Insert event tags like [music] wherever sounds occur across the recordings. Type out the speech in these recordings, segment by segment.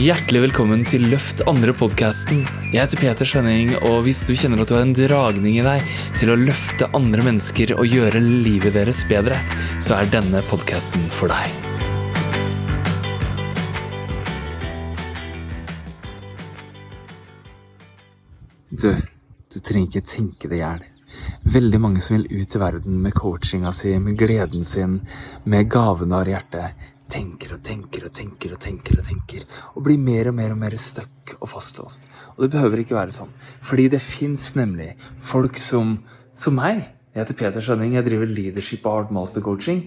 Hjertelig velkommen til Løft andre-podkasten. Jeg heter Peter Svenning, og hvis du kjenner at du har en dragning i deg til å løfte andre mennesker og gjøre livet deres bedre, så er denne podkasten for deg. Du, du trenger ikke tenke det i hjel. Veldig mange som vil ut i verden med coachinga si, med gleden sin, med gavene av hjertet, tenker og tenker og tenker og tenker og tenker, og blir mer og mer og mer stuck og fastlåst. Og det behøver ikke være sånn, fordi det fins nemlig folk som, som meg. Jeg heter Peter Skjønning, jeg driver Leadership og hardmaster Coaching,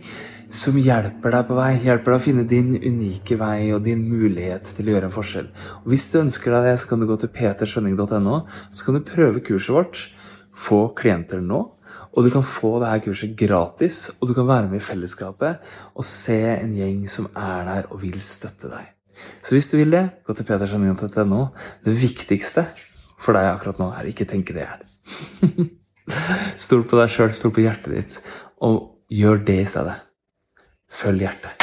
som hjelper deg på vei, hjelper deg å finne din unike vei og din mulighet til å gjøre en forskjell. Og Hvis du ønsker deg det, så kan du gå til peterskjønning.no, så kan du prøve kurset vårt, få klienter nå, og du kan få det her kurset gratis, og du kan være med i fellesskapet og se en gjeng som er der og vil støtte deg. Så hvis du vil det, gå til peterskjønning.no. Det viktigste for deg akkurat nå er ikke tenke det her. [laughs] Stol på deg sjøl, stol på hjertet ditt, og gjør det i stedet. Følg hjertet.